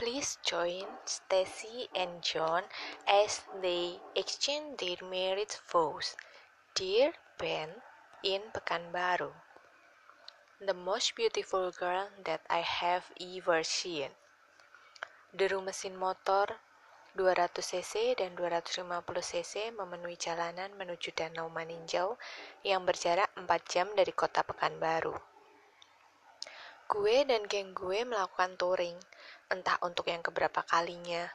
Please join Stacy and John as they exchange their married vows. Dear Ben, in Pekanbaru. The most beautiful girl that I have ever seen. Deru mesin motor 200cc dan 250cc memenuhi jalanan menuju Danau Maninjau yang berjarak 4 jam dari kota Pekanbaru. Gue dan geng gue melakukan touring, entah untuk yang keberapa kalinya.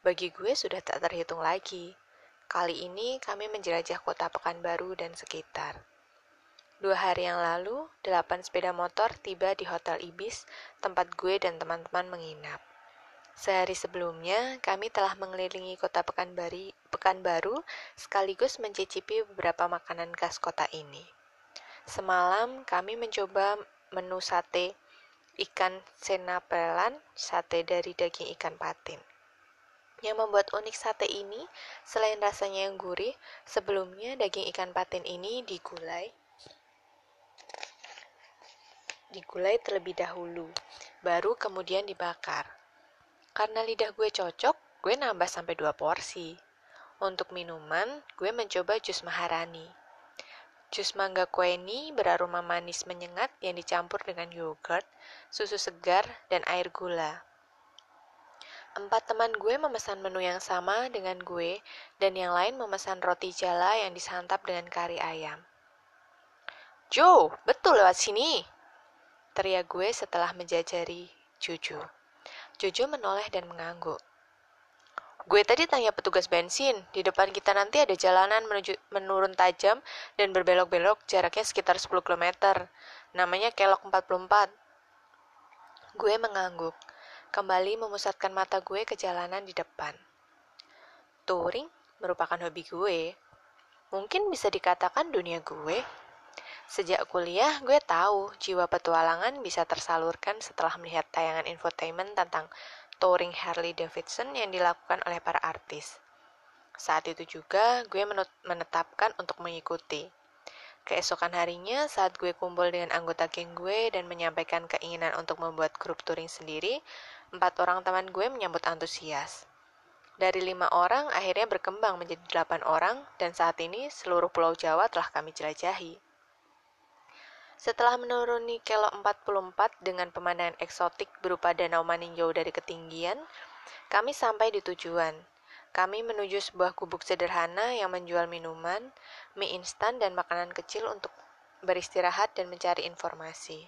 Bagi gue sudah tak terhitung lagi. Kali ini kami menjelajah kota Pekanbaru dan sekitar. Dua hari yang lalu, delapan sepeda motor tiba di Hotel Ibis, tempat gue dan teman-teman menginap. Sehari sebelumnya, kami telah mengelilingi kota Pekanbari, Pekanbaru sekaligus mencicipi beberapa makanan khas kota ini. Semalam, kami mencoba menu sate ikan senapelan, sate dari daging ikan patin. Yang membuat unik sate ini, selain rasanya yang gurih, sebelumnya daging ikan patin ini digulai digulai terlebih dahulu, baru kemudian dibakar. Karena lidah gue cocok, gue nambah sampai dua porsi. Untuk minuman, gue mencoba jus maharani. Jus mangga kueni beraroma manis menyengat yang dicampur dengan yogurt, susu segar, dan air gula. Empat teman gue memesan menu yang sama dengan gue, dan yang lain memesan roti jala yang disantap dengan kari ayam. Joe, betul lewat sini. Teriak gue setelah menjajari Jojo. Jojo menoleh dan mengangguk. Gue tadi tanya petugas bensin, di depan kita nanti ada jalanan menuju menurun tajam dan berbelok-belok jaraknya sekitar 10 km. Namanya Kelok 44. Gue mengangguk, kembali memusatkan mata gue ke jalanan di depan. Touring merupakan hobi gue. Mungkin bisa dikatakan dunia gue. Sejak kuliah, gue tahu jiwa petualangan bisa tersalurkan setelah melihat tayangan infotainment tentang touring Harley Davidson yang dilakukan oleh para artis. Saat itu juga gue menetapkan untuk mengikuti. Keesokan harinya saat gue kumpul dengan anggota geng gue dan menyampaikan keinginan untuk membuat grup touring sendiri, empat orang teman gue menyambut antusias. Dari lima orang akhirnya berkembang menjadi delapan orang dan saat ini seluruh pulau Jawa telah kami jelajahi. Setelah menuruni kelok 44 dengan pemandangan eksotik berupa danau maninjau dari ketinggian, kami sampai di tujuan. Kami menuju sebuah gubuk sederhana yang menjual minuman, mie instan, dan makanan kecil untuk beristirahat dan mencari informasi.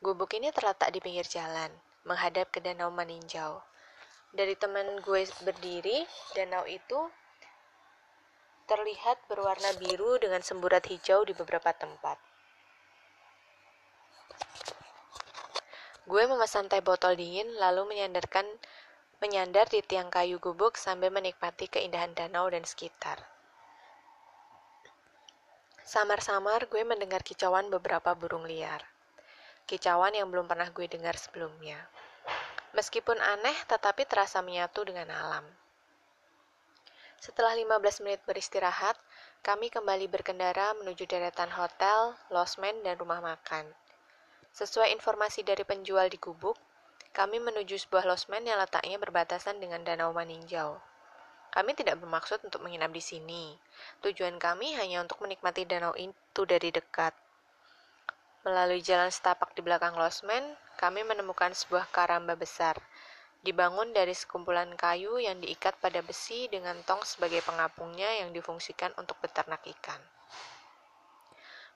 Gubuk ini terletak di pinggir jalan, menghadap ke danau maninjau. Dari teman gue berdiri, danau itu terlihat berwarna biru dengan semburat hijau di beberapa tempat. Gue memesan teh botol dingin lalu menyandarkan menyandar di tiang kayu gubuk sambil menikmati keindahan danau dan sekitar. Samar-samar gue mendengar kicauan beberapa burung liar. Kicauan yang belum pernah gue dengar sebelumnya. Meskipun aneh, tetapi terasa menyatu dengan alam. Setelah 15 menit beristirahat, kami kembali berkendara menuju deretan hotel, losmen, dan rumah makan. Sesuai informasi dari penjual di gubuk, kami menuju sebuah losmen yang letaknya berbatasan dengan Danau Maninjau. Kami tidak bermaksud untuk menginap di sini. Tujuan kami hanya untuk menikmati danau itu dari dekat. Melalui jalan setapak di belakang losmen, kami menemukan sebuah karamba besar, dibangun dari sekumpulan kayu yang diikat pada besi dengan tong sebagai pengapungnya yang difungsikan untuk beternak ikan.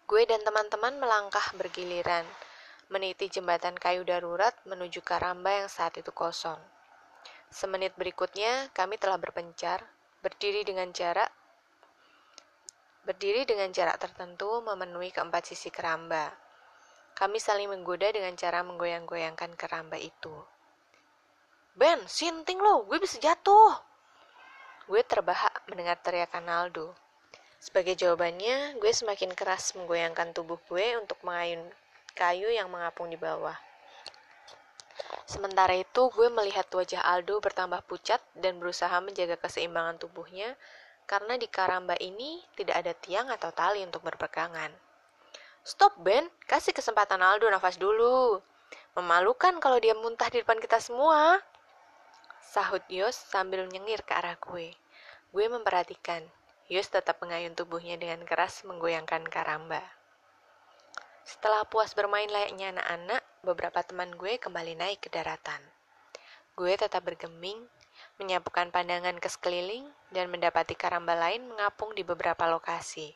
Gue dan teman-teman melangkah bergiliran, meniti jembatan kayu darurat menuju Karamba yang saat itu kosong. Semenit berikutnya, kami telah berpencar, berdiri dengan jarak berdiri dengan jarak tertentu memenuhi keempat sisi keramba. Kami saling menggoda dengan cara menggoyang-goyangkan keramba itu. Ben, sinting lo, gue bisa jatuh. Gue terbahak mendengar teriakan Aldo. Sebagai jawabannya, gue semakin keras menggoyangkan tubuh gue untuk mengayun kayu yang mengapung di bawah. Sementara itu, gue melihat wajah Aldo bertambah pucat dan berusaha menjaga keseimbangan tubuhnya karena di karamba ini tidak ada tiang atau tali untuk berpegangan. Stop, Ben. Kasih kesempatan Aldo nafas dulu. Memalukan kalau dia muntah di depan kita semua. Sahut Yos sambil nyengir ke arah gue. Gue memperhatikan. Yos tetap mengayun tubuhnya dengan keras menggoyangkan karamba. Setelah puas bermain layaknya anak-anak, beberapa teman gue kembali naik ke daratan. Gue tetap bergeming, menyapukan pandangan ke sekeliling, dan mendapati karamba lain mengapung di beberapa lokasi.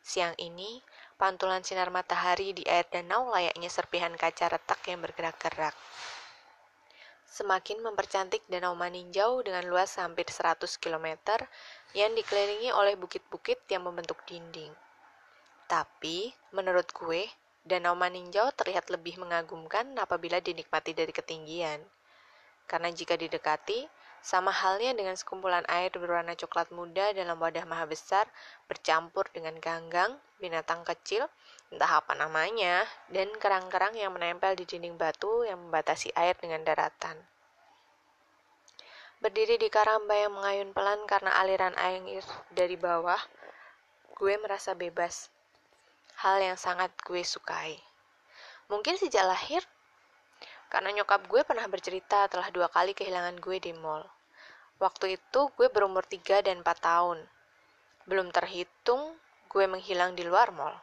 Siang ini, pantulan sinar matahari di air danau layaknya serpihan kaca retak yang bergerak-gerak. Semakin mempercantik Danau Maninjau dengan luas hampir 100 km yang dikelilingi oleh bukit-bukit yang membentuk dinding. Tapi, menurut gue, Danau Maninjau terlihat lebih mengagumkan apabila dinikmati dari ketinggian. Karena jika didekati, sama halnya dengan sekumpulan air berwarna coklat muda dalam wadah maha besar bercampur dengan ganggang, binatang kecil, entah apa namanya, dan kerang-kerang yang menempel di dinding batu yang membatasi air dengan daratan. Berdiri di karamba yang mengayun pelan karena aliran air dari bawah, gue merasa bebas hal yang sangat gue sukai. Mungkin sejak lahir, karena nyokap gue pernah bercerita telah dua kali kehilangan gue di mall. Waktu itu gue berumur 3 dan 4 tahun. Belum terhitung gue menghilang di luar mall.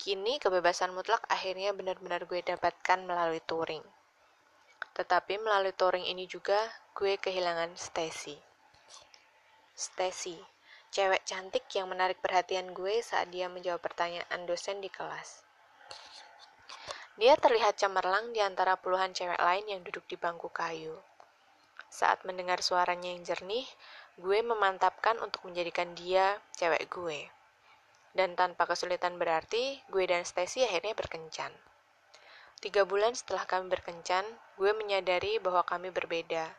Kini kebebasan mutlak akhirnya benar-benar gue dapatkan melalui touring. Tetapi melalui touring ini juga gue kehilangan Stacy. Stacy, cewek cantik yang menarik perhatian gue saat dia menjawab pertanyaan dosen di kelas. Dia terlihat cemerlang di antara puluhan cewek lain yang duduk di bangku kayu. Saat mendengar suaranya yang jernih, gue memantapkan untuk menjadikan dia cewek gue. Dan tanpa kesulitan berarti, gue dan Stacy akhirnya berkencan. Tiga bulan setelah kami berkencan, gue menyadari bahwa kami berbeda,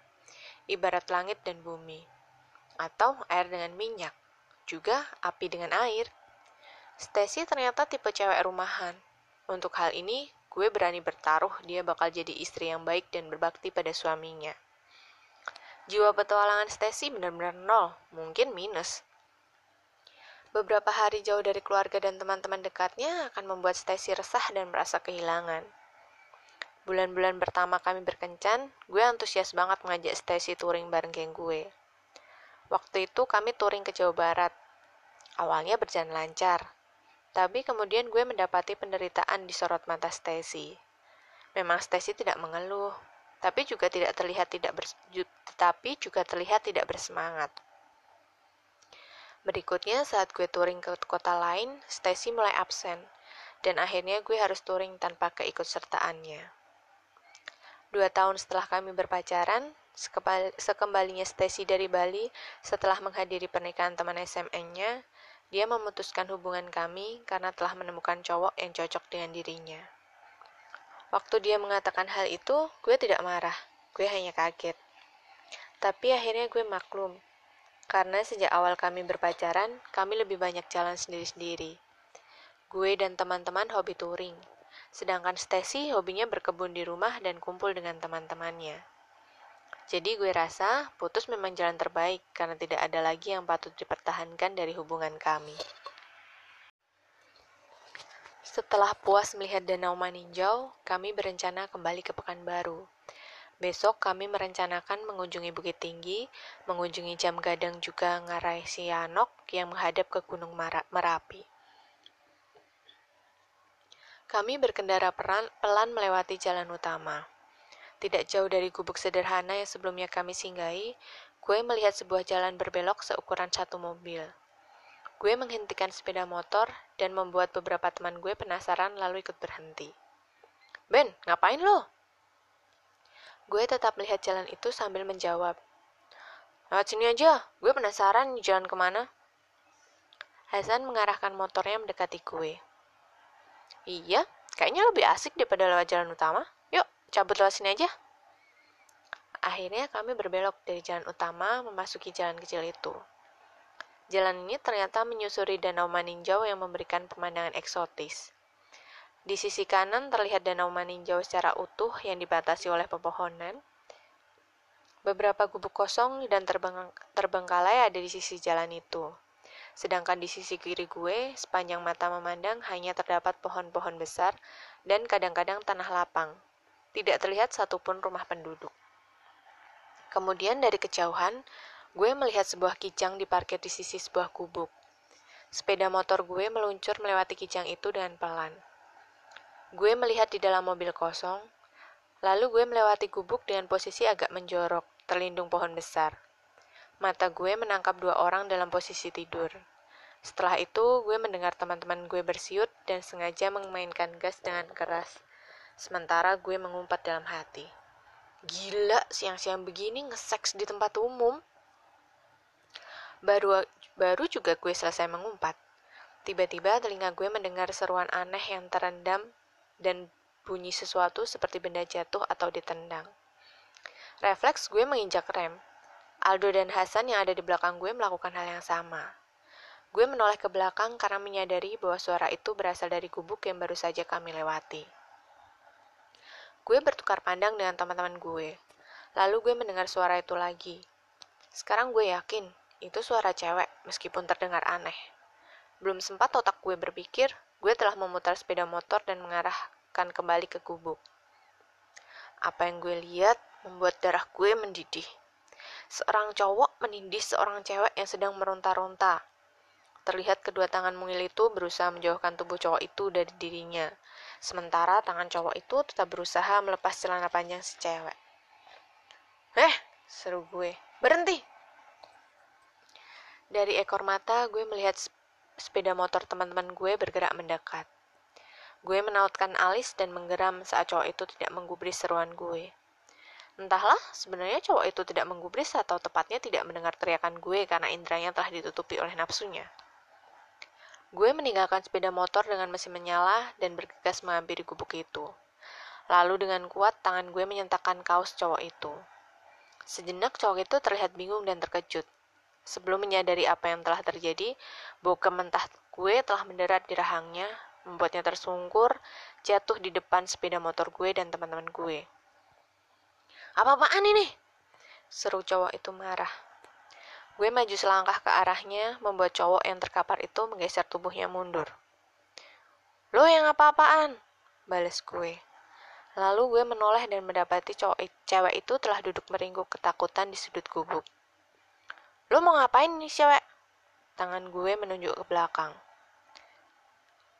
ibarat langit dan bumi, atau air dengan minyak juga api dengan air. Stacy ternyata tipe cewek rumahan. Untuk hal ini, gue berani bertaruh dia bakal jadi istri yang baik dan berbakti pada suaminya. Jiwa petualangan Stacy benar-benar nol, mungkin minus. Beberapa hari jauh dari keluarga dan teman-teman dekatnya akan membuat Stacy resah dan merasa kehilangan. Bulan-bulan pertama kami berkencan, gue antusias banget mengajak Stacy touring bareng geng gue. Waktu itu kami touring ke Jawa Barat. Awalnya berjalan lancar, tapi kemudian gue mendapati penderitaan di sorot mata Stacy. Memang Stacy tidak mengeluh, tapi juga tidak terlihat tidak bers tetapi juga terlihat tidak bersemangat. Berikutnya saat gue touring ke kota lain, Stacy mulai absen dan akhirnya gue harus touring tanpa keikutsertaannya. Dua tahun setelah kami berpacaran, sekembalinya Stacy dari Bali setelah menghadiri pernikahan teman SMN-nya, dia memutuskan hubungan kami karena telah menemukan cowok yang cocok dengan dirinya. Waktu dia mengatakan hal itu, gue tidak marah. Gue hanya kaget. Tapi akhirnya gue maklum. Karena sejak awal kami berpacaran, kami lebih banyak jalan sendiri-sendiri. Gue dan teman-teman hobi touring. Sedangkan Stacy hobinya berkebun di rumah dan kumpul dengan teman-temannya. Jadi gue rasa putus memang jalan terbaik karena tidak ada lagi yang patut dipertahankan dari hubungan kami. Setelah puas melihat Danau Maninjau, kami berencana kembali ke Pekanbaru. Besok kami merencanakan mengunjungi Bukit Tinggi, mengunjungi Jam Gadang juga Ngarai Sianok yang menghadap ke Gunung Merapi. Kami berkendara peran, pelan melewati jalan utama. Tidak jauh dari gubuk sederhana yang sebelumnya kami singgahi, gue melihat sebuah jalan berbelok seukuran satu mobil. Gue menghentikan sepeda motor dan membuat beberapa teman gue penasaran lalu ikut berhenti. Ben, ngapain lo? Gue tetap melihat jalan itu sambil menjawab. Lewat sini aja, gue penasaran jalan ke mana. Hasan mengarahkan motornya mendekati gue. Iya, kayaknya lebih asik daripada lewat jalan utama cabut lewat sini aja. Akhirnya kami berbelok dari jalan utama memasuki jalan kecil itu. Jalan ini ternyata menyusuri Danau Maninjau yang memberikan pemandangan eksotis. Di sisi kanan terlihat Danau Maninjau secara utuh yang dibatasi oleh pepohonan. Beberapa gubuk kosong dan terbeng terbengkalai ada di sisi jalan itu. Sedangkan di sisi kiri gue, sepanjang mata memandang hanya terdapat pohon-pohon besar dan kadang-kadang tanah lapang, tidak terlihat satupun rumah penduduk. Kemudian dari kejauhan, gue melihat sebuah kijang diparkir di sisi sebuah gubuk. Sepeda motor gue meluncur melewati kijang itu dengan pelan. Gue melihat di dalam mobil kosong, lalu gue melewati gubuk dengan posisi agak menjorok, terlindung pohon besar. Mata gue menangkap dua orang dalam posisi tidur. Setelah itu, gue mendengar teman-teman gue bersiut dan sengaja memainkan gas dengan keras. Sementara gue mengumpat dalam hati. Gila, siang-siang begini nge-seks di tempat umum. Baru baru juga gue selesai mengumpat. Tiba-tiba telinga gue mendengar seruan aneh yang terendam dan bunyi sesuatu seperti benda jatuh atau ditendang. Refleks gue menginjak rem. Aldo dan Hasan yang ada di belakang gue melakukan hal yang sama. Gue menoleh ke belakang karena menyadari bahwa suara itu berasal dari gubuk yang baru saja kami lewati. Gue bertukar pandang dengan teman-teman gue. Lalu gue mendengar suara itu lagi. Sekarang gue yakin itu suara cewek meskipun terdengar aneh. Belum sempat otak gue berpikir, gue telah memutar sepeda motor dan mengarahkan kembali ke gubuk. Apa yang gue lihat membuat darah gue mendidih. Seorang cowok menindih seorang cewek yang sedang meronta-ronta. Terlihat kedua tangan mungil itu berusaha menjauhkan tubuh cowok itu dari dirinya. Sementara tangan cowok itu tetap berusaha melepas celana panjang si cewek. Eh, seru gue. Berhenti! Dari ekor mata, gue melihat sepeda motor teman-teman gue bergerak mendekat. Gue menautkan alis dan menggeram saat cowok itu tidak menggubris seruan gue. Entahlah, sebenarnya cowok itu tidak menggubris atau tepatnya tidak mendengar teriakan gue karena indranya telah ditutupi oleh nafsunya. Gue meninggalkan sepeda motor dengan mesin menyala dan bergegas menghampiri gubuk itu. Lalu dengan kuat tangan gue menyentakkan kaos cowok itu. Sejenak cowok itu terlihat bingung dan terkejut. Sebelum menyadari apa yang telah terjadi, bau kementah gue telah mendarat di rahangnya, membuatnya tersungkur, jatuh di depan sepeda motor gue dan teman-teman gue. Apa-apaan ini? Seru cowok itu marah. Gue maju selangkah ke arahnya, membuat cowok yang terkapar itu menggeser tubuhnya mundur. Lo yang apa-apaan? Balas gue. Lalu gue menoleh dan mendapati cowok cewek itu telah duduk meringkuk ketakutan di sudut gubuk. Lo mau ngapain nih cewek? Tangan gue menunjuk ke belakang.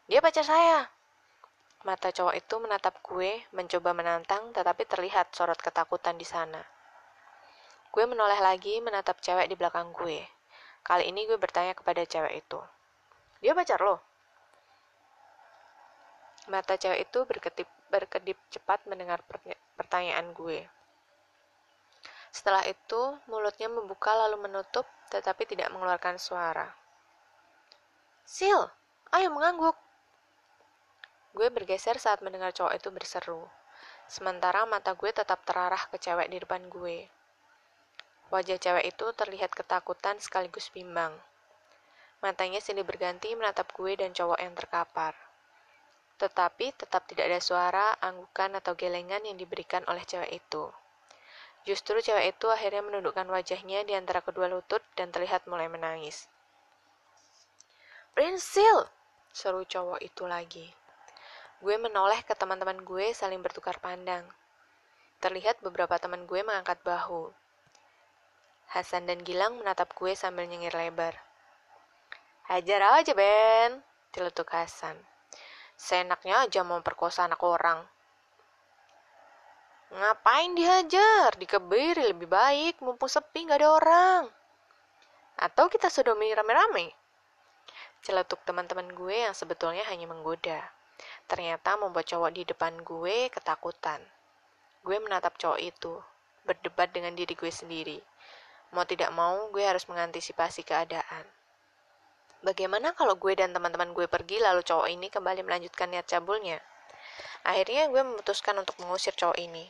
Dia pacar saya. Mata cowok itu menatap gue, mencoba menantang, tetapi terlihat sorot ketakutan di sana. Gue menoleh lagi menatap cewek di belakang gue. Kali ini gue bertanya kepada cewek itu. Dia pacar lo? Mata cewek itu berkedip, berkedip cepat mendengar pertanyaan gue. Setelah itu, mulutnya membuka lalu menutup, tetapi tidak mengeluarkan suara. Sil, ayo mengangguk. Gue bergeser saat mendengar cowok itu berseru. Sementara mata gue tetap terarah ke cewek di depan gue. Wajah cewek itu terlihat ketakutan sekaligus bimbang. Matanya silih berganti menatap gue dan cowok yang terkapar. Tetapi tetap tidak ada suara, anggukan, atau gelengan yang diberikan oleh cewek itu. Justru cewek itu akhirnya menundukkan wajahnya di antara kedua lutut dan terlihat mulai menangis. Prinsil! Seru cowok itu lagi. Gue menoleh ke teman-teman gue saling bertukar pandang. Terlihat beberapa teman gue mengangkat bahu. Hasan dan Gilang menatap gue sambil nyengir lebar. Hajar aja, Ben, ciletuk Hasan. Seenaknya aja mau perkosa anak orang. Ngapain dihajar? Dikebiri lebih baik, mumpung sepi gak ada orang. Atau kita sodomi rame-rame? Celetuk teman-teman gue yang sebetulnya hanya menggoda. Ternyata membuat cowok di depan gue ketakutan. Gue menatap cowok itu, berdebat dengan diri gue sendiri. Mau tidak mau, gue harus mengantisipasi keadaan. Bagaimana kalau gue dan teman-teman gue pergi lalu cowok ini kembali melanjutkan niat cabulnya? Akhirnya gue memutuskan untuk mengusir cowok ini.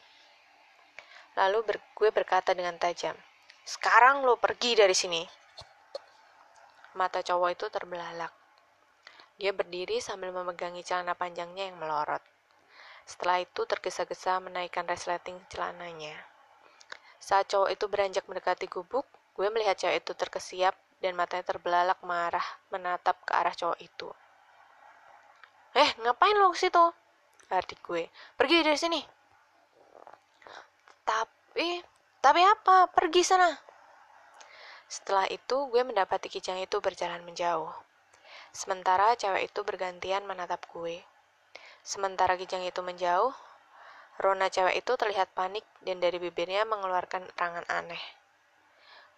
Lalu ber, gue berkata dengan tajam, sekarang lo pergi dari sini. Mata cowok itu terbelalak. Dia berdiri sambil memegangi celana panjangnya yang melorot. Setelah itu tergesa-gesa menaikkan resleting celananya. Saat cowok itu beranjak mendekati gubuk, gue melihat cowok itu terkesiap dan matanya terbelalak marah menatap ke arah cowok itu. Eh, ngapain lo ke situ? Arti gue. Pergi dari sini. Tapi Tapi apa? Pergi sana. Setelah itu, gue mendapati kijang itu berjalan menjauh. Sementara cewek itu bergantian menatap gue. Sementara kijang itu menjauh, Rona cewek itu terlihat panik dan dari bibirnya mengeluarkan erangan aneh.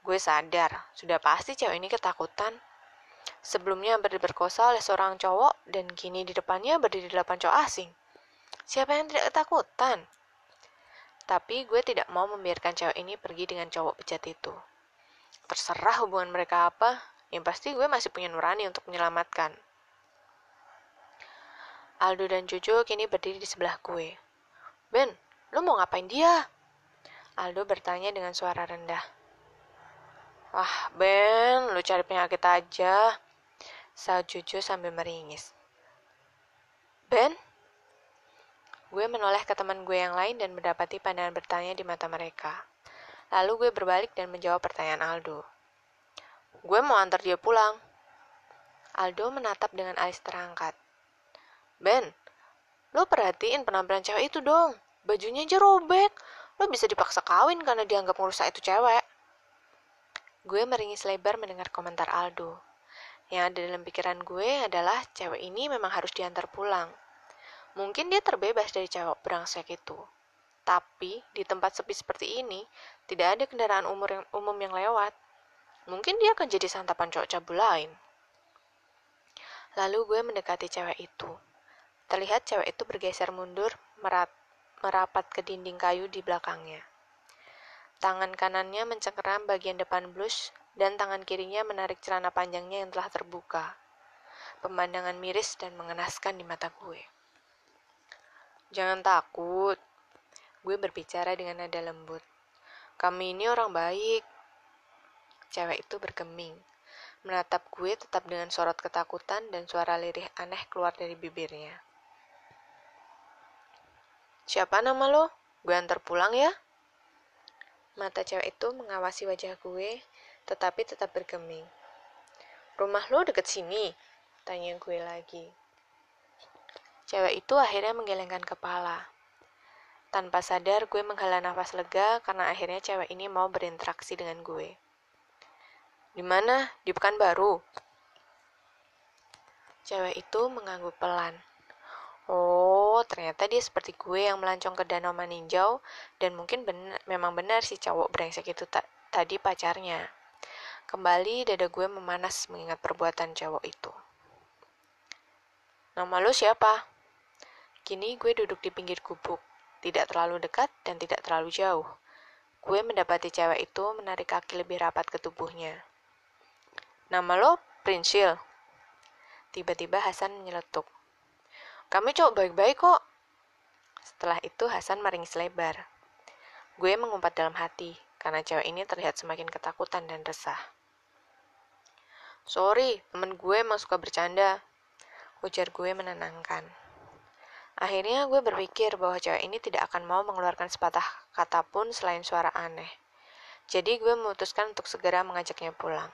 Gue sadar, sudah pasti cewek ini ketakutan. Sebelumnya hampir diperkosa oleh seorang cowok dan kini di depannya berdiri delapan cowok asing. Siapa yang tidak ketakutan? Tapi gue tidak mau membiarkan cewek ini pergi dengan cowok bejat itu. Terserah hubungan mereka apa, yang pasti gue masih punya nurani untuk menyelamatkan. Aldo dan Jojo kini berdiri di sebelah gue. Ben, lu mau ngapain dia? Aldo bertanya dengan suara rendah. Wah, Ben, lu cari penyakit aja. Saat Jojo sambil meringis. Ben, Gue menoleh ke teman gue yang lain dan mendapati pandangan bertanya di mata mereka. Lalu gue berbalik dan menjawab pertanyaan Aldo. Gue mau antar dia pulang. Aldo menatap dengan alis terangkat. Ben, lo perhatiin penampilan cewek itu dong. Bajunya aja robek. Lo bisa dipaksa kawin karena dianggap merusak itu cewek. Gue meringis lebar mendengar komentar Aldo. Yang ada dalam pikiran gue adalah cewek ini memang harus diantar pulang. Mungkin dia terbebas dari cewek brengsek itu. Tapi di tempat sepi seperti ini, tidak ada kendaraan umur yang, umum yang lewat. Mungkin dia akan jadi santapan cowok cabul lain. Lalu gue mendekati cewek itu. Terlihat cewek itu bergeser mundur, merat, merapat ke dinding kayu di belakangnya. Tangan kanannya mencengkeram bagian depan blus, dan tangan kirinya menarik celana panjangnya yang telah terbuka. Pemandangan miris dan mengenaskan di mata gue. Jangan takut. Gue berbicara dengan nada lembut. Kami ini orang baik. Cewek itu bergeming. Menatap gue tetap dengan sorot ketakutan dan suara lirih aneh keluar dari bibirnya. Siapa nama lo? Gue antar pulang ya. Mata cewek itu mengawasi wajah gue, tetapi tetap bergeming. Rumah lo deket sini? Tanya gue lagi. Cewek itu akhirnya menggelengkan kepala. Tanpa sadar, gue menghela nafas lega karena akhirnya cewek ini mau berinteraksi dengan gue. Di mana? Di Pekanbaru. Cewek itu mengangguk pelan. Oh, ternyata dia seperti gue yang melancong ke danau maninjau dan mungkin bener, memang benar si cowok brengsek itu ta tadi pacarnya. Kembali dada gue memanas mengingat perbuatan cowok itu. Nama lu siapa? Kini gue duduk di pinggir gubuk, tidak terlalu dekat dan tidak terlalu jauh. Gue mendapati cewek itu menarik kaki lebih rapat ke tubuhnya. Nama lo Prinsil. Tiba-tiba Hasan menyeletuk. Kami cowok baik-baik kok. Setelah itu Hasan meringis lebar. Gue mengumpat dalam hati, karena cewek ini terlihat semakin ketakutan dan resah. Sorry, temen gue emang suka bercanda. Ujar gue menenangkan. Akhirnya gue berpikir bahwa cewek ini tidak akan mau mengeluarkan sepatah kata pun selain suara aneh. Jadi gue memutuskan untuk segera mengajaknya pulang.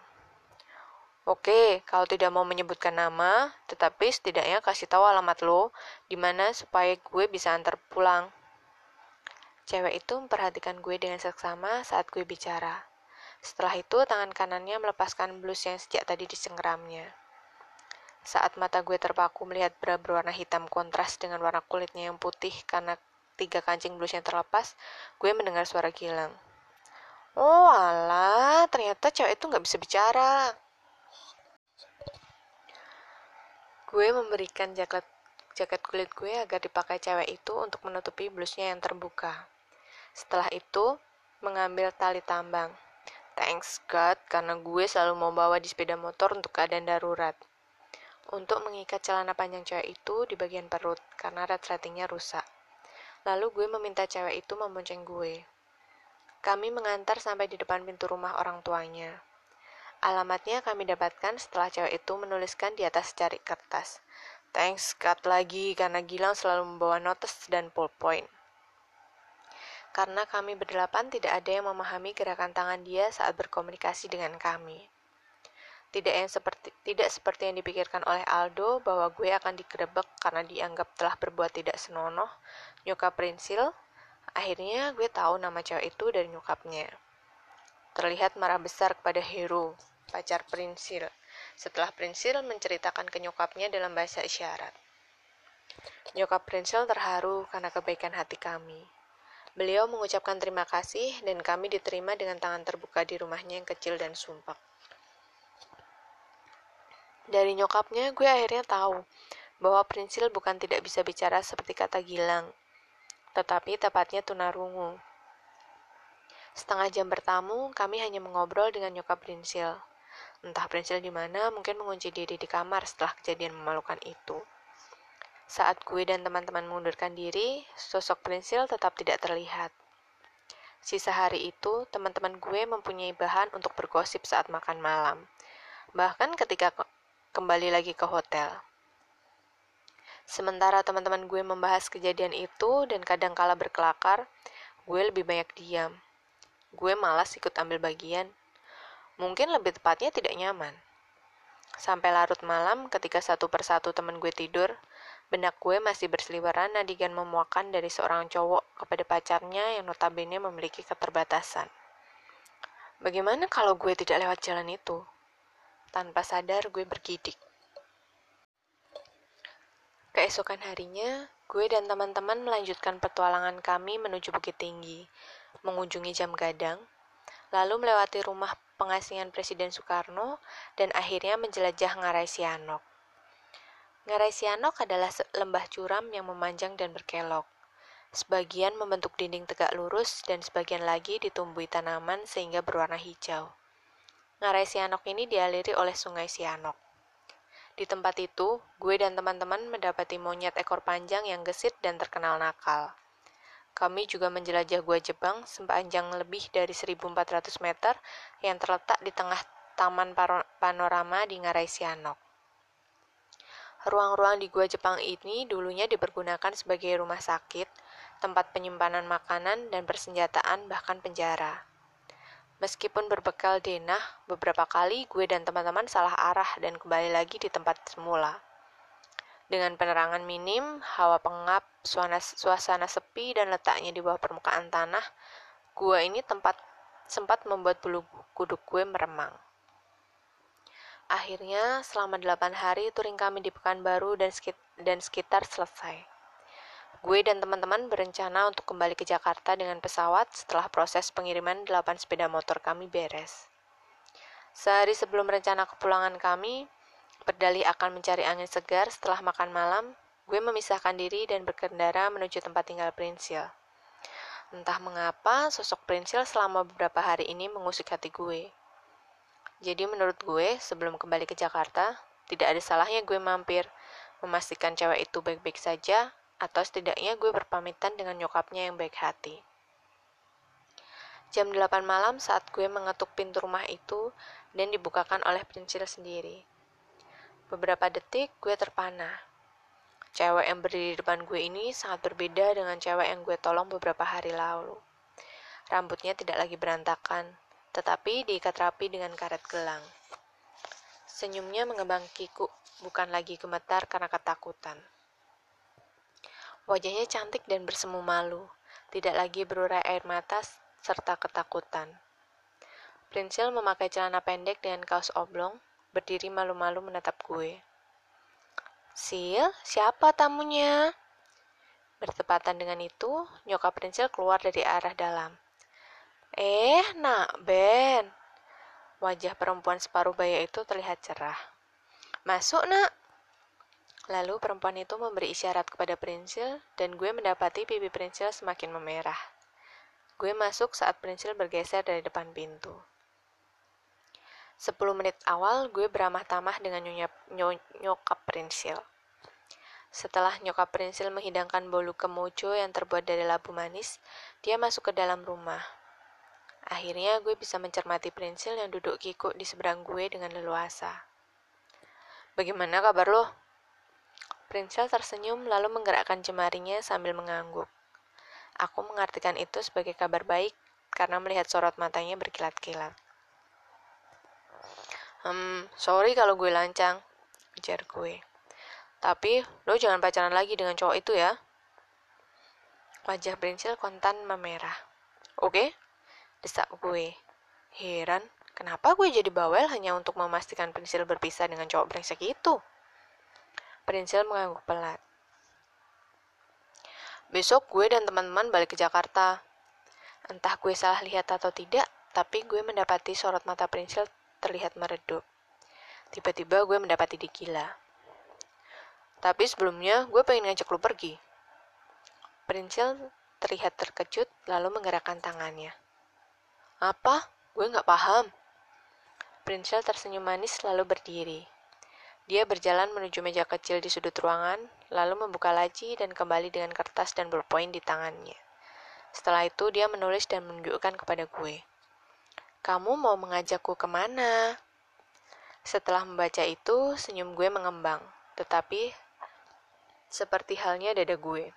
Oke, kalau tidak mau menyebutkan nama, tetapi setidaknya kasih tahu alamat lo, di mana supaya gue bisa antar pulang. Cewek itu memperhatikan gue dengan seksama saat gue bicara. Setelah itu, tangan kanannya melepaskan blus yang sejak tadi disengramnya. Saat mata gue terpaku melihat bra berwarna hitam kontras dengan warna kulitnya yang putih karena tiga kancing blusnya terlepas, gue mendengar suara Gilang. Oh alah, ternyata cewek itu nggak bisa bicara. Gue memberikan jaket jaket kulit gue agar dipakai cewek itu untuk menutupi blusnya yang terbuka. Setelah itu, mengambil tali tambang. Thanks God, karena gue selalu mau bawa di sepeda motor untuk keadaan darurat untuk mengikat celana panjang cewek itu di bagian perut karena resletingnya rusak. Lalu gue meminta cewek itu membonceng gue. Kami mengantar sampai di depan pintu rumah orang tuanya. Alamatnya kami dapatkan setelah cewek itu menuliskan di atas cari kertas. Thanks God lagi karena Gilang selalu membawa notes dan pulpoint. Karena kami berdelapan tidak ada yang memahami gerakan tangan dia saat berkomunikasi dengan kami. Tidak yang seperti tidak seperti yang dipikirkan oleh Aldo bahwa gue akan digerebek karena dianggap telah berbuat tidak senonoh, nyokap Prinsil, Akhirnya gue tahu nama cewek itu dari nyokapnya. Terlihat marah besar kepada Hero, pacar Prinsil, setelah Prinsil menceritakan ke nyokapnya dalam bahasa isyarat. Nyokap Prinsil terharu karena kebaikan hati kami. Beliau mengucapkan terima kasih dan kami diterima dengan tangan terbuka di rumahnya yang kecil dan sumpah. Dari nyokapnya, gue akhirnya tahu bahwa Prinsil bukan tidak bisa bicara seperti kata Gilang, tetapi tepatnya tunarungu. Setengah jam bertamu, kami hanya mengobrol dengan nyokap Prinsil. Entah Prinsil di mana, mungkin mengunci diri di kamar setelah kejadian memalukan itu. Saat gue dan teman-teman mengundurkan diri, sosok Prinsil tetap tidak terlihat. Sisa hari itu, teman-teman gue mempunyai bahan untuk bergosip saat makan malam. Bahkan ketika kembali lagi ke hotel. Sementara teman-teman gue membahas kejadian itu dan kadang kala berkelakar, gue lebih banyak diam. Gue malas ikut ambil bagian. Mungkin lebih tepatnya tidak nyaman. Sampai larut malam ketika satu persatu teman gue tidur, benak gue masih berseliweran adegan memuakan dari seorang cowok kepada pacarnya yang notabene memiliki keterbatasan. Bagaimana kalau gue tidak lewat jalan itu? Tanpa sadar gue bergidik. Keesokan harinya, gue dan teman-teman melanjutkan petualangan kami menuju Bukit Tinggi, mengunjungi Jam Gadang, lalu melewati rumah pengasingan Presiden Soekarno, dan akhirnya menjelajah Ngarai Sianok. Ngarai Sianok adalah lembah curam yang memanjang dan berkelok. Sebagian membentuk dinding tegak lurus dan sebagian lagi ditumbuhi tanaman sehingga berwarna hijau. Ngarai Sianok ini dialiri oleh Sungai Sianok. Di tempat itu, gue dan teman-teman mendapati monyet ekor panjang yang gesit dan terkenal nakal. Kami juga menjelajah gua Jepang sepanjang lebih dari 1400 meter yang terletak di tengah taman panorama di Ngarai Sianok. Ruang-ruang di gua Jepang ini dulunya dipergunakan sebagai rumah sakit, tempat penyimpanan makanan dan persenjataan, bahkan penjara. Meskipun berbekal denah, beberapa kali gue dan teman-teman salah arah dan kembali lagi di tempat semula. Dengan penerangan minim, hawa pengap, suasana, suasana sepi, dan letaknya di bawah permukaan tanah, gua ini tempat sempat membuat bulu kuduk gue meremang. Akhirnya, selama delapan hari, touring kami di Pekanbaru dan, dan sekitar selesai. Gue dan teman-teman berencana untuk kembali ke Jakarta dengan pesawat setelah proses pengiriman 8 sepeda motor kami beres. Sehari sebelum rencana kepulangan kami, berdalih akan mencari angin segar setelah makan malam, gue memisahkan diri dan berkendara menuju tempat tinggal Prinsil. Entah mengapa, sosok Prinsil selama beberapa hari ini mengusik hati gue. Jadi menurut gue, sebelum kembali ke Jakarta, tidak ada salahnya gue mampir, memastikan cewek itu baik-baik saja, atau setidaknya gue berpamitan dengan nyokapnya yang baik hati. Jam 8 malam saat gue mengetuk pintu rumah itu dan dibukakan oleh Prinsil sendiri. Beberapa detik gue terpana. Cewek yang berdiri di depan gue ini sangat berbeda dengan cewek yang gue tolong beberapa hari lalu. Rambutnya tidak lagi berantakan, tetapi diikat rapi dengan karet gelang. Senyumnya mengembang kiku, bukan lagi gemetar karena ketakutan. Wajahnya cantik dan bersemu malu, tidak lagi berurai air mata serta ketakutan. Prinsil memakai celana pendek dengan kaos oblong, berdiri malu-malu menatap gue. Sil, siapa tamunya? Bertepatan dengan itu, nyokap Prinsil keluar dari arah dalam. Eh, nak, Ben. Wajah perempuan separuh baya itu terlihat cerah. Masuk, nak. Lalu perempuan itu memberi isyarat kepada Prinsil dan gue mendapati pipi Prinsil semakin memerah. Gue masuk saat Prinsil bergeser dari depan pintu. Sepuluh menit awal, gue beramah tamah dengan nyonyap, nyokap Prinsil. Setelah nyokap Prinsil menghidangkan bolu kemojo yang terbuat dari labu manis, dia masuk ke dalam rumah. Akhirnya gue bisa mencermati Prinsil yang duduk kikuk di seberang gue dengan leluasa. Bagaimana kabar lo? Prinsil tersenyum lalu menggerakkan jemarinya sambil mengangguk. Aku mengartikan itu sebagai kabar baik karena melihat sorot matanya berkilat-kilat. Hmm, sorry kalau gue lancang, ujar gue. Tapi, lo jangan pacaran lagi dengan cowok itu ya. Wajah Prinsil kontan memerah. Oke, desak gue. Heran, kenapa gue jadi bawel hanya untuk memastikan Prinsil berpisah dengan cowok brengsek itu? Prinsil mengangguk pelat. Besok gue dan teman-teman balik ke Jakarta. Entah gue salah lihat atau tidak, tapi gue mendapati sorot mata Prinsil terlihat meredup. Tiba-tiba gue mendapati dia gila. Tapi sebelumnya gue pengen ngajak lu pergi. Prinsil terlihat terkejut lalu menggerakkan tangannya. Apa? Gue nggak paham. Prinsil tersenyum manis lalu berdiri. Dia berjalan menuju meja kecil di sudut ruangan, lalu membuka laci dan kembali dengan kertas dan berpoin di tangannya. Setelah itu, dia menulis dan menunjukkan kepada gue. Kamu mau mengajakku ke mana? Setelah membaca itu, senyum gue mengembang, tetapi seperti halnya dada gue.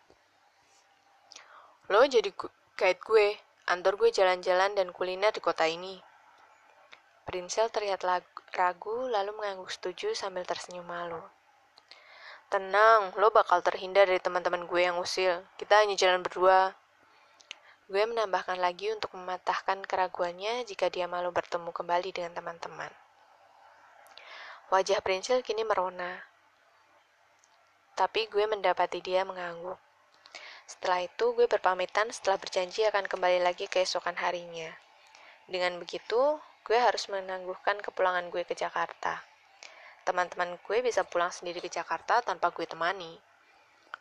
Lo jadi guide gue, antar gue jalan-jalan dan kuliner di kota ini. Prinsel terlihat ragu lalu mengangguk setuju sambil tersenyum malu. Tenang, lo bakal terhindar dari teman-teman gue yang usil. Kita hanya jalan berdua. Gue menambahkan lagi untuk mematahkan keraguannya jika dia malu bertemu kembali dengan teman-teman. Wajah Prinsel kini merona. Tapi gue mendapati dia mengangguk. Setelah itu, gue berpamitan setelah berjanji akan kembali lagi keesokan harinya. Dengan begitu, gue harus menangguhkan kepulangan gue ke Jakarta. Teman-teman gue bisa pulang sendiri ke Jakarta tanpa gue temani.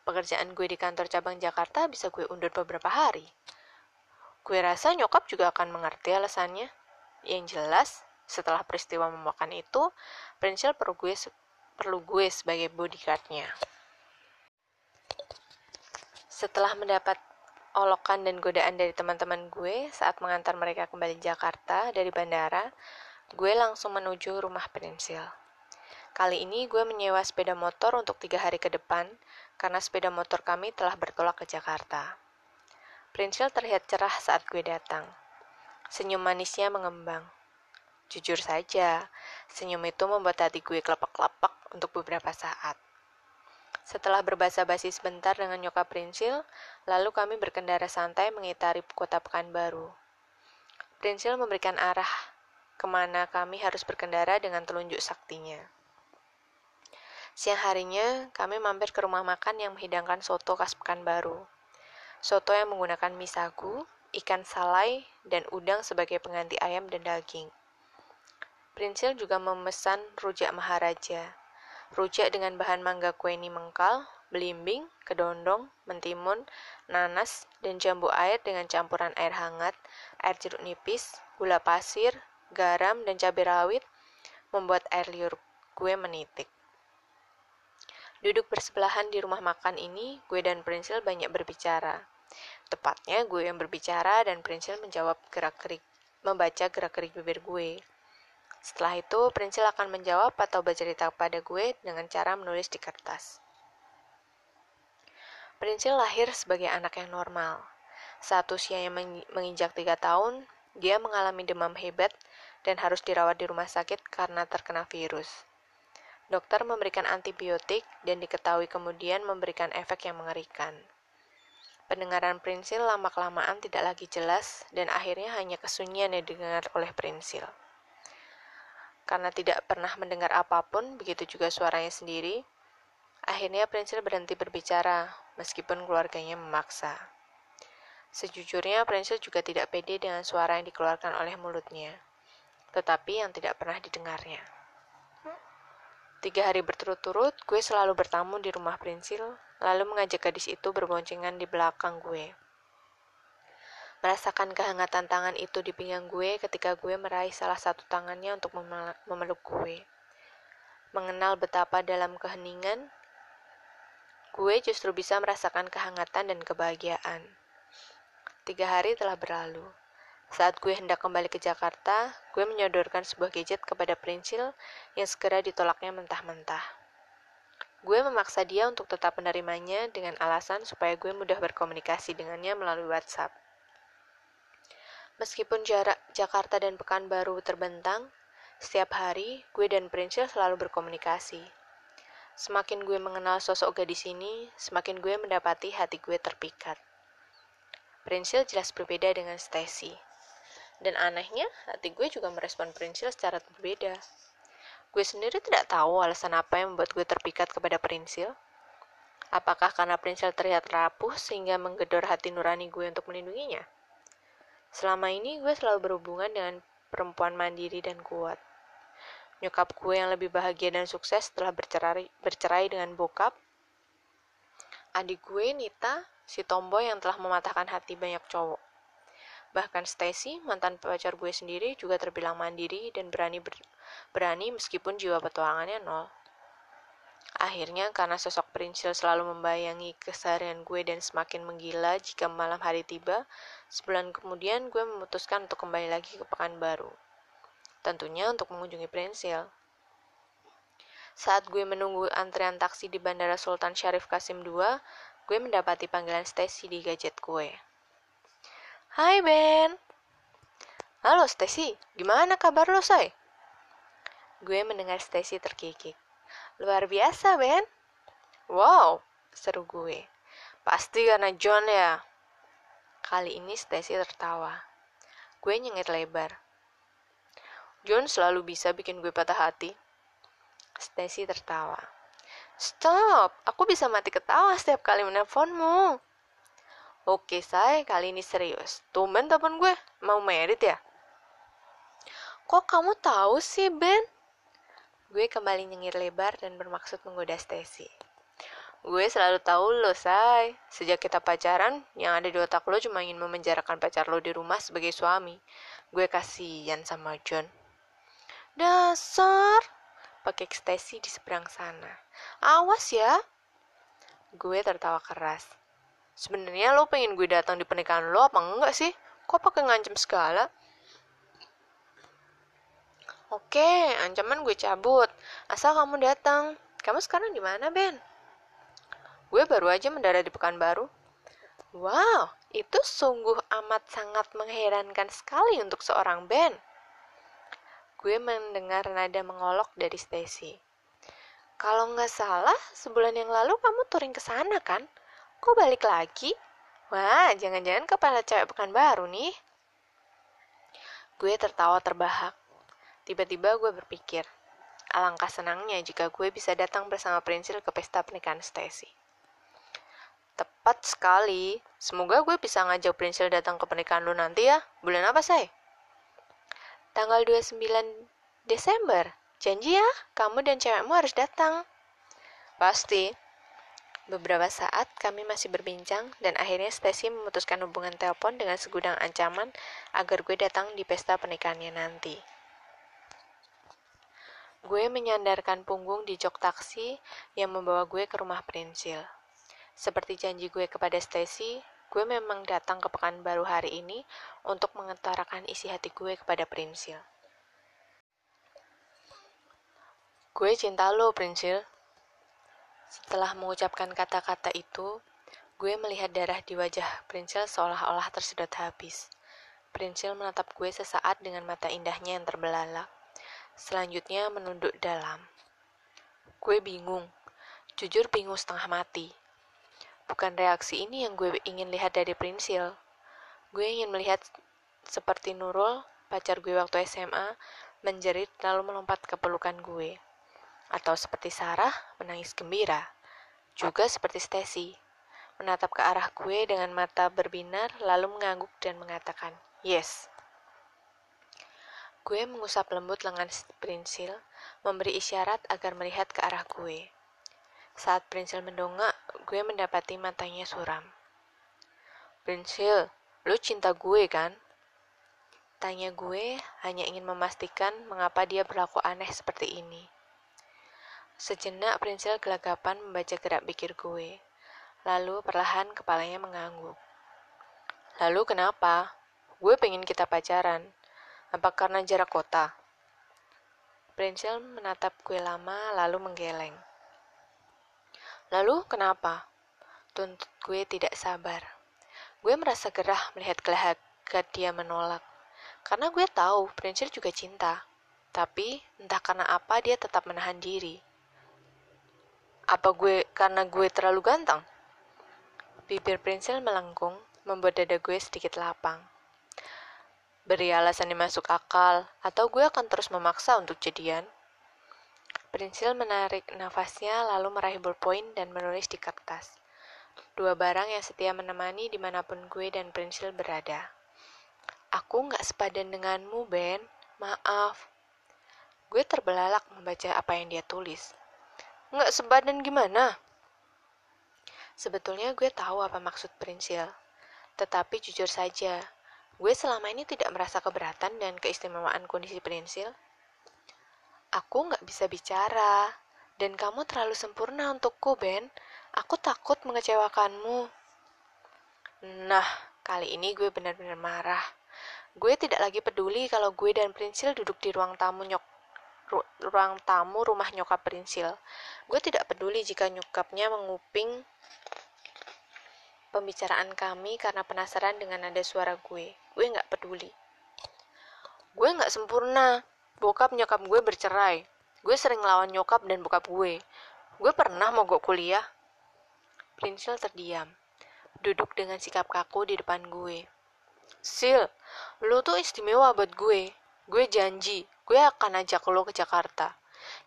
Pekerjaan gue di kantor cabang Jakarta bisa gue undur beberapa hari. Gue rasa nyokap juga akan mengerti alasannya. Yang jelas, setelah peristiwa memakan itu, Prinsel perlu gue, perlu gue sebagai bodyguardnya. Setelah mendapat olokan dan godaan dari teman-teman gue saat mengantar mereka kembali Jakarta dari bandara, gue langsung menuju rumah Prinsil. Kali ini gue menyewa sepeda motor untuk tiga hari ke depan karena sepeda motor kami telah bertolak ke Jakarta. Prinsil terlihat cerah saat gue datang. Senyum manisnya mengembang. Jujur saja, senyum itu membuat hati gue kelepak-kelepak untuk beberapa saat. Setelah berbahasa basi sebentar dengan nyokap Prinsil, lalu kami berkendara santai mengitari kota Pekanbaru. Prinsil memberikan arah ke mana kami harus berkendara dengan telunjuk saktinya. Siang harinya, kami mampir ke rumah makan yang menghidangkan soto khas Pekanbaru. Soto yang menggunakan mie sagu, ikan salai, dan udang sebagai pengganti ayam dan daging. Prinsil juga memesan rujak maharaja, Rujak dengan bahan mangga kueni mengkal, belimbing, kedondong, mentimun, nanas, dan jambu air dengan campuran air hangat, air jeruk nipis, gula pasir, garam, dan cabai rawit membuat air liur gue menitik. Duduk bersebelahan di rumah makan ini, gue dan Prinsil banyak berbicara. Tepatnya gue yang berbicara dan Prinsil menjawab gerak-gerik, membaca gerak-gerik bibir gue. Setelah itu, Prinsil akan menjawab atau bercerita kepada gue dengan cara menulis di kertas. Prinsil lahir sebagai anak yang normal. Saat usianya menginjak tiga tahun, dia mengalami demam hebat dan harus dirawat di rumah sakit karena terkena virus. Dokter memberikan antibiotik dan diketahui kemudian memberikan efek yang mengerikan. Pendengaran Prinsil lama-kelamaan tidak lagi jelas dan akhirnya hanya kesunyian yang didengar oleh Prinsil. Karena tidak pernah mendengar apa pun, begitu juga suaranya sendiri, akhirnya Prinsil berhenti berbicara, meskipun keluarganya memaksa. Sejujurnya, Prinsil juga tidak pede dengan suara yang dikeluarkan oleh mulutnya, tetapi yang tidak pernah didengarnya. Tiga hari berturut-turut, gue selalu bertamu di rumah Prinsil, lalu mengajak gadis itu berboncengan di belakang gue. Merasakan kehangatan tangan itu di pinggang gue ketika gue meraih salah satu tangannya untuk memeluk gue. Mengenal betapa dalam keheningan, gue justru bisa merasakan kehangatan dan kebahagiaan. Tiga hari telah berlalu. Saat gue hendak kembali ke Jakarta, gue menyodorkan sebuah gadget kepada Prinsil yang segera ditolaknya mentah-mentah. Gue memaksa dia untuk tetap menerimanya dengan alasan supaya gue mudah berkomunikasi dengannya melalui WhatsApp. Meskipun jarak Jakarta dan Pekanbaru terbentang, setiap hari gue dan Princess selalu berkomunikasi. Semakin gue mengenal sosok gadis ini, semakin gue mendapati hati gue terpikat. Prinsil jelas berbeda dengan Stacy. Dan anehnya, hati gue juga merespon Prinsil secara berbeda. Gue sendiri tidak tahu alasan apa yang membuat gue terpikat kepada Prinsil. Apakah karena Prinsil terlihat rapuh sehingga menggedor hati nurani gue untuk melindunginya? Selama ini gue selalu berhubungan dengan perempuan mandiri dan kuat. Nyokap gue yang lebih bahagia dan sukses setelah bercerai, bercerai dengan bokap. Adik gue, Nita, si tomboy yang telah mematahkan hati banyak cowok. Bahkan Stacy, mantan pacar gue sendiri, juga terbilang mandiri dan berani ber berani meskipun jiwa petualangannya nol. Akhirnya, karena sosok Prinsil selalu membayangi keseharian gue dan semakin menggila jika malam hari tiba, sebulan kemudian gue memutuskan untuk kembali lagi ke Pekanbaru. Tentunya untuk mengunjungi Prinsil. Saat gue menunggu antrean taksi di Bandara Sultan Syarif Kasim II, gue mendapati panggilan Stacy di gadget gue. Hai Ben. Halo Stacy, gimana kabar lo say? Gue mendengar Stacy terkikik. Luar biasa Ben. Wow, seru gue. Pasti karena John ya. Kali ini Stacy tertawa. Gue nyengit lebar. John selalu bisa bikin gue patah hati. Stacy tertawa. Stop, aku bisa mati ketawa setiap kali menelponmu. Oke, say, kali ini serius. Tumben telepon gue, mau merit ya? Kok kamu tahu sih, Ben? Gue kembali nyengir lebar dan bermaksud menggoda Stacy. Gue selalu tahu lo, say. Sejak kita pacaran, yang ada di otak lo cuma ingin memenjarakan pacar lo di rumah sebagai suami. Gue kasihan sama John. Dasar! Pakai Stacy di seberang sana. Awas ya! Gue tertawa keras. Sebenarnya lo pengen gue datang di pernikahan lo apa enggak sih? Kok pakai ngancem segala? Oke, ancaman gue cabut. Asal kamu datang. Kamu sekarang di mana, Ben? Gue baru aja mendarat di Pekanbaru. Wow, itu sungguh amat sangat mengherankan sekali untuk seorang Ben. Gue mendengar nada mengolok dari Stacy. Kalau nggak salah, sebulan yang lalu kamu touring ke sana kan? Kok balik lagi? Wah, jangan-jangan kepala cewek pekan baru nih. Gue tertawa terbahak. Tiba-tiba gue berpikir, alangkah senangnya jika gue bisa datang bersama Prinsil ke pesta pernikahan Stacy. Tepat sekali. Semoga gue bisa ngajak Prinsil datang ke pernikahan lu nanti ya. Bulan apa, say? Tanggal 29 Desember. Janji ya, kamu dan cewekmu harus datang. Pasti. Beberapa saat kami masih berbincang dan akhirnya Stacy memutuskan hubungan telepon dengan segudang ancaman agar gue datang di pesta pernikahannya nanti. Gue menyandarkan punggung di jok taksi yang membawa gue ke rumah Prinsil. Seperti janji gue kepada Stacy, gue memang datang ke Pekanbaru hari ini untuk mengutarakan isi hati gue kepada Prinsil. Gue cinta lo, Prinsil. Setelah mengucapkan kata-kata itu, gue melihat darah di wajah Prinsil seolah-olah tersedot habis. Prinsil menatap gue sesaat dengan mata indahnya yang terbelalak. Selanjutnya menunduk dalam. Gue bingung, jujur bingung setengah mati. Bukan reaksi ini yang gue ingin lihat dari Prinsil. Gue ingin melihat seperti Nurul, pacar gue waktu SMA, menjerit lalu melompat ke pelukan gue atau seperti Sarah menangis gembira, juga seperti Stacy menatap ke arah gue dengan mata berbinar lalu mengangguk dan mengatakan, "Yes." Gue mengusap lembut lengan Prinsil, memberi isyarat agar melihat ke arah gue. Saat Prinsil mendongak, gue mendapati matanya suram. Prinsil, lu cinta gue kan? Tanya gue hanya ingin memastikan mengapa dia berlaku aneh seperti ini. Sejenak Prinsil gelagapan membaca gerak pikir gue. Lalu perlahan kepalanya mengangguk. Lalu kenapa? Gue pengen kita pacaran. Apa karena jarak kota? Prinsil menatap gue lama lalu menggeleng. Lalu kenapa? Tuntut gue tidak sabar. Gue merasa gerah melihat gelagat dia menolak. Karena gue tahu Prinsil juga cinta. Tapi entah karena apa dia tetap menahan diri. Apa gue karena gue terlalu ganteng? Bibir Prinsil melengkung, membuat dada gue sedikit lapang. Beri alasan yang masuk akal, atau gue akan terus memaksa untuk jadian. Prinsil menarik nafasnya lalu meraih ballpoint dan menulis di kertas. Dua barang yang setia menemani di mana pun gue dan Prinsil berada. Aku nggak sepadan denganmu, Ben. Maaf. Gue terbelalak membaca apa yang dia tulis. Nggak sepadan gimana? Sebetulnya gue tahu apa maksud Prinsil. Tetapi jujur saja, gue selama ini tidak merasa keberatan dan keistimewaan kondisi Prinsil. Aku nggak bisa bicara, dan kamu terlalu sempurna untukku, Ben. Aku takut mengecewakanmu. Nah, kali ini gue benar-benar marah. Gue tidak lagi peduli kalau gue dan Prinsil duduk di ruang tamu nyok ruang tamu rumah nyokap Prinsil. Gue tidak peduli jika nyokapnya menguping pembicaraan kami karena penasaran dengan nada suara gue. Gue nggak peduli. Gue nggak sempurna. Bokap nyokap gue bercerai. Gue sering lawan nyokap dan bokap gue. Gue pernah mogok kuliah. Prinsil terdiam, duduk dengan sikap kaku di depan gue. Sil, lo tuh istimewa buat gue. Gue janji, gue akan ajak lo ke Jakarta.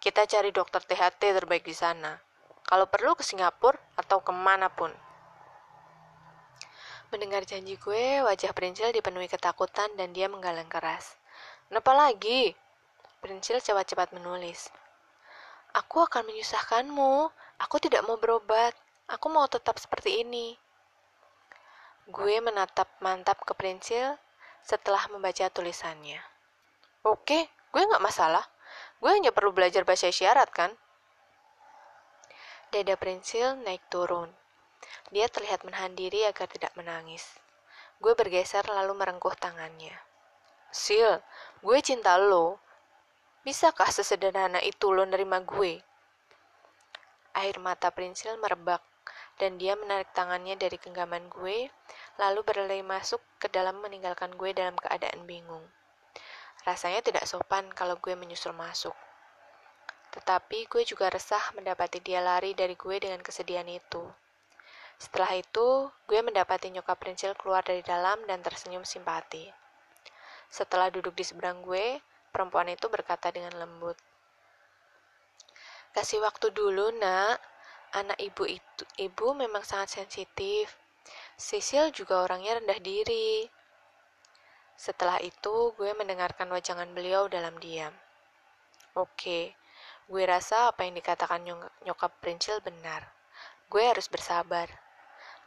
Kita cari dokter THT terbaik di sana. Kalau perlu ke Singapura atau ke mana pun. Mendengar janji gue, wajah Prinsil dipenuhi ketakutan dan dia menggalang keras. Kenapa lagi? Prinsil cepat-cepat menulis. Aku akan menyusahkanmu. Aku tidak mau berobat. Aku mau tetap seperti ini. Gue menatap mantap ke Prinsil setelah membaca tulisannya. Oke, gue nggak masalah. Gue hanya perlu belajar bahasa isyarat, kan? Dada Prinsil naik turun. Dia terlihat menahan diri agar tidak menangis. Gue bergeser lalu merengkuh tangannya. Sil, gue cinta lo. Bisakah sesederhana itu lo nerima gue? Air mata Prinsil merebak, dan dia menarik tangannya dari genggaman gue, lalu berlari masuk ke dalam meninggalkan gue dalam keadaan bingung. Rasanya tidak sopan kalau gue menyusul masuk. Tetapi gue juga resah mendapati dia lari dari gue dengan kesedihan itu. Setelah itu, gue mendapati nyokap Prinsil keluar dari dalam dan tersenyum simpati. Setelah duduk di seberang gue, perempuan itu berkata dengan lembut, Kasih waktu dulu, nak. Anak ibu itu, ibu memang sangat sensitif. Sisil juga orangnya rendah diri. Setelah itu, gue mendengarkan wajangan beliau dalam diam. Oke, gue rasa apa yang dikatakan nyokap Prinsil benar. Gue harus bersabar.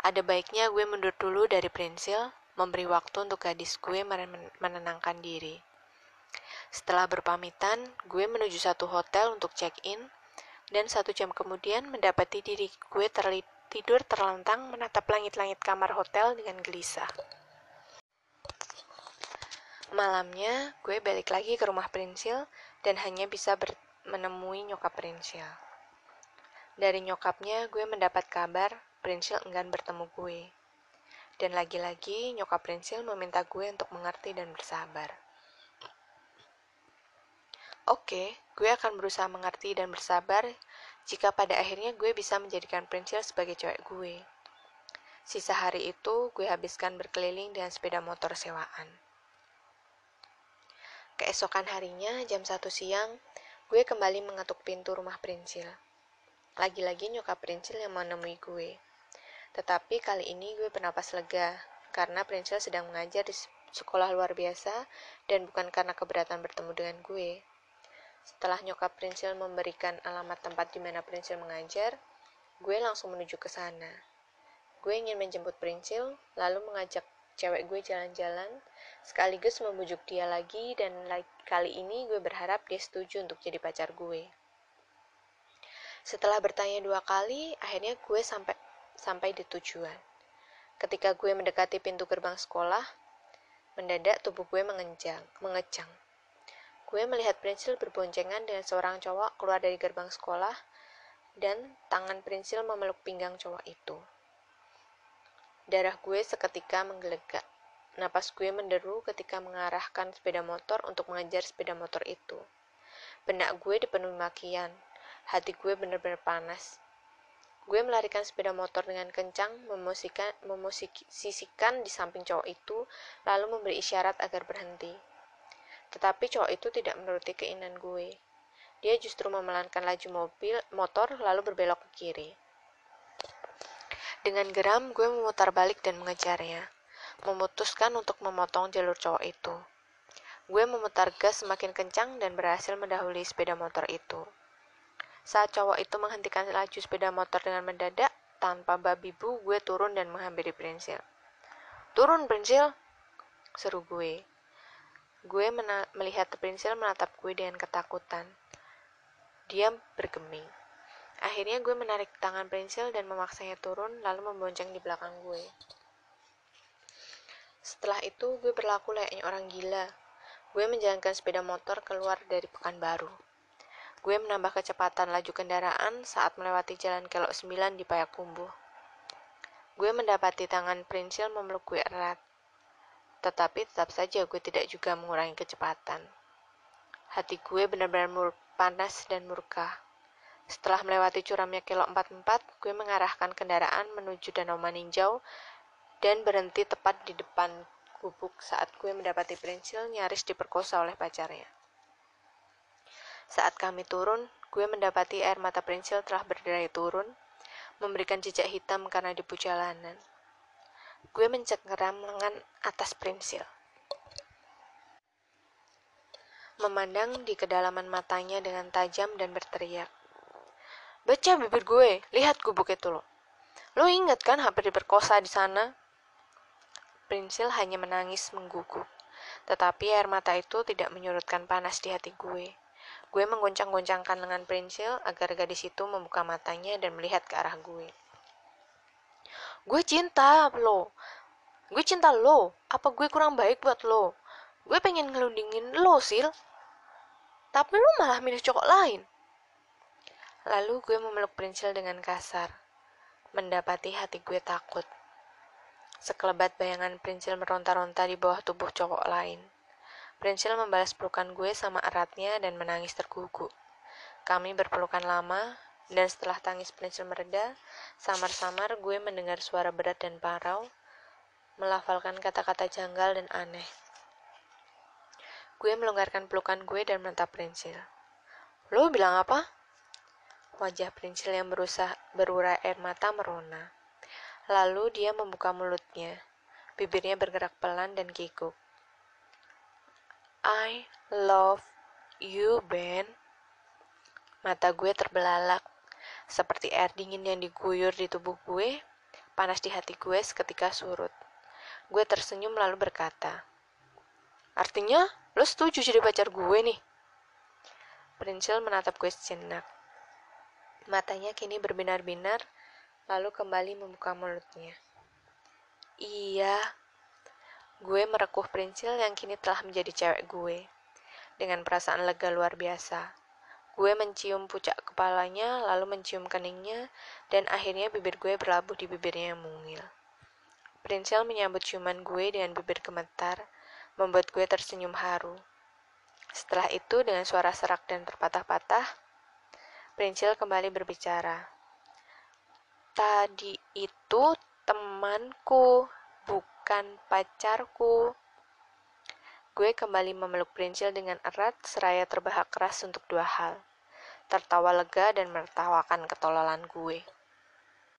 Ada baiknya gue mundur dulu dari Prinsil, memberi waktu untuk gadis gue menenangkan diri. Setelah berpamitan, gue menuju satu hotel untuk check-in, dan satu jam kemudian mendapati diri gue tidur terlentang menatap langit-langit kamar hotel dengan gelisah. Malamnya, gue balik lagi ke rumah Prinsil dan hanya bisa menemui nyokap Prinsil. Dari nyokapnya, gue mendapat kabar Prinsil enggan bertemu gue. Dan lagi-lagi nyokap Prinsil meminta gue untuk mengerti dan bersabar. Oke, gue akan berusaha mengerti dan bersabar jika pada akhirnya gue bisa menjadikan Prinsil sebagai cewek gue. Sisa hari itu gue habiskan berkeliling dengan sepeda motor sewaan. Keesokan harinya, jam 1 siang, gue kembali mengetuk pintu rumah Prinsil. Lagi-lagi nyokap Prinsil yang menemui gue. Tetapi kali ini gue bernapas lega, karena Prinsil sedang mengajar di sekolah luar biasa dan bukan karena keberatan bertemu dengan gue. Setelah nyokap Prinsil memberikan alamat tempat di mana Prinsil mengajar, gue langsung menuju ke sana. Gue ingin menjemput Prinsil, lalu mengajak cewek gue jalan-jalan, sekaligus membujuk dia lagi dan kali ini gue berharap dia setuju untuk jadi pacar gue. Setelah bertanya dua kali, akhirnya gue sampai sampai di tujuan. Ketika gue mendekati pintu gerbang sekolah, mendadak tubuh gue mengenjang, mengecang. Gue melihat Prinsil berboncengan dengan seorang cowok keluar dari gerbang sekolah, dan tangan Prinsil memeluk pinggang cowok itu. Darah gue seketika menggelegak. Napas gue menderu ketika mengarahkan sepeda motor untuk mengejar sepeda motor itu. Benak gue dipenuhi makian. Hati gue benar-benar panas. Gue melarikan sepeda motor dengan kencang, memusikan, memusisikan di samping cowok itu, lalu memberi isyarat agar berhenti. Tetapi cowok itu tidak menuruti keinginan gue. Dia justru memelankan laju mobil, motor, lalu berbelok ke kiri. Dengan geram, gue memutar balik dan mengejarnya. Memutuskan untuk memotong jalur cowok itu. Gue memutar gas semakin kencang dan berhasil mendahului sepeda motor itu. Saat cowok itu menghentikan laju sepeda motor dengan mendadak, tanpa babi bu, gue turun dan menghampiri Prinsil. Turun, Prinsil! Seru gue. Gue melihat Prinsil menatap gue dengan ketakutan. Dia bergeming. Akhirnya gue menarik tangan pensil dan memaksanya turun, lalu membonceng di belakang gue. Setelah itu, gue berlaku layaknya orang gila. Gue menjalankan sepeda motor keluar dari Pekanbaru. Gue menambah kecepatan laju kendaraan saat melewati jalan kelok 9 di Payakumbuh. Gue mendapati tangan Prinsil memeluk gue erat. Tetapi tetap saja gue tidak juga mengurangi kecepatan. Hati gue benar-benar panas dan murka. Setelah melewati curamnya kilo 44, gue mengarahkan kendaraan menuju Danau Maninjau dan berhenti tepat di depan gubuk saat gue mendapati Prinsil nyaris diperkosa oleh pacarnya. Saat kami turun, gue mendapati air mata Prinsil telah berderai turun, memberikan jejak hitam karena di jalanan. Gue mencengkeram lengan atas Prinsil memandang di kedalaman matanya dengan tajam dan berteriak. Baca bibir gue, lihat gubuk itu lo. Lo inget kan hampir diperkosa di sana? Prinsil hanya menangis mengguguk. Tetapi air mata itu tidak menyurutkan panas di hati gue. Gue menggoncang-goncangkan lengan Prinsil agar gadis itu membuka matanya dan melihat ke arah gue. Gue cinta lo. Gue cinta lo. Apa gue kurang baik buat lo? Gue pengen ngelundingin lo, Sil tapi lu malah milih cowok lain. Lalu gue memeluk Prinsil dengan kasar, mendapati hati gue takut. Sekelebat bayangan Prinsil meronta-ronta di bawah tubuh cowok lain. Prinsil membalas pelukan gue sama eratnya dan menangis terguguk. Kami berpelukan lama, dan setelah tangis Prinsil mereda, samar-samar gue mendengar suara berat dan parau, melafalkan kata-kata janggal dan aneh. Gue melonggarkan pelukan gue dan menatap Prinsil. Lo bilang apa? Wajah Prinsil yang berusaha berurai air mata merona. Lalu dia membuka mulutnya. Bibirnya bergerak pelan dan kikuk. I love you, Ben. Mata gue terbelalak. Seperti air dingin yang diguyur di tubuh gue, panas di hati gue seketika surut. Gue tersenyum lalu berkata, Artinya, lo setuju jadi pacar gue nih? Prinsil menatap gue sejenak. Matanya kini berbinar-binar, lalu kembali membuka mulutnya. Iya, gue merekuh Prinsil yang kini telah menjadi cewek gue. Dengan perasaan lega luar biasa. Gue mencium pucak kepalanya, lalu mencium keningnya, dan akhirnya bibir gue berlabuh di bibirnya yang mungil. Prinsil menyambut ciuman gue dengan bibir gemetar, membuat gue tersenyum haru. Setelah itu, dengan suara serak dan terpatah-patah, Prinsil kembali berbicara. Tadi itu temanku, bukan pacarku. Gue kembali memeluk Prinsil dengan erat seraya terbahak keras untuk dua hal. Tertawa lega dan menertawakan ketololan gue.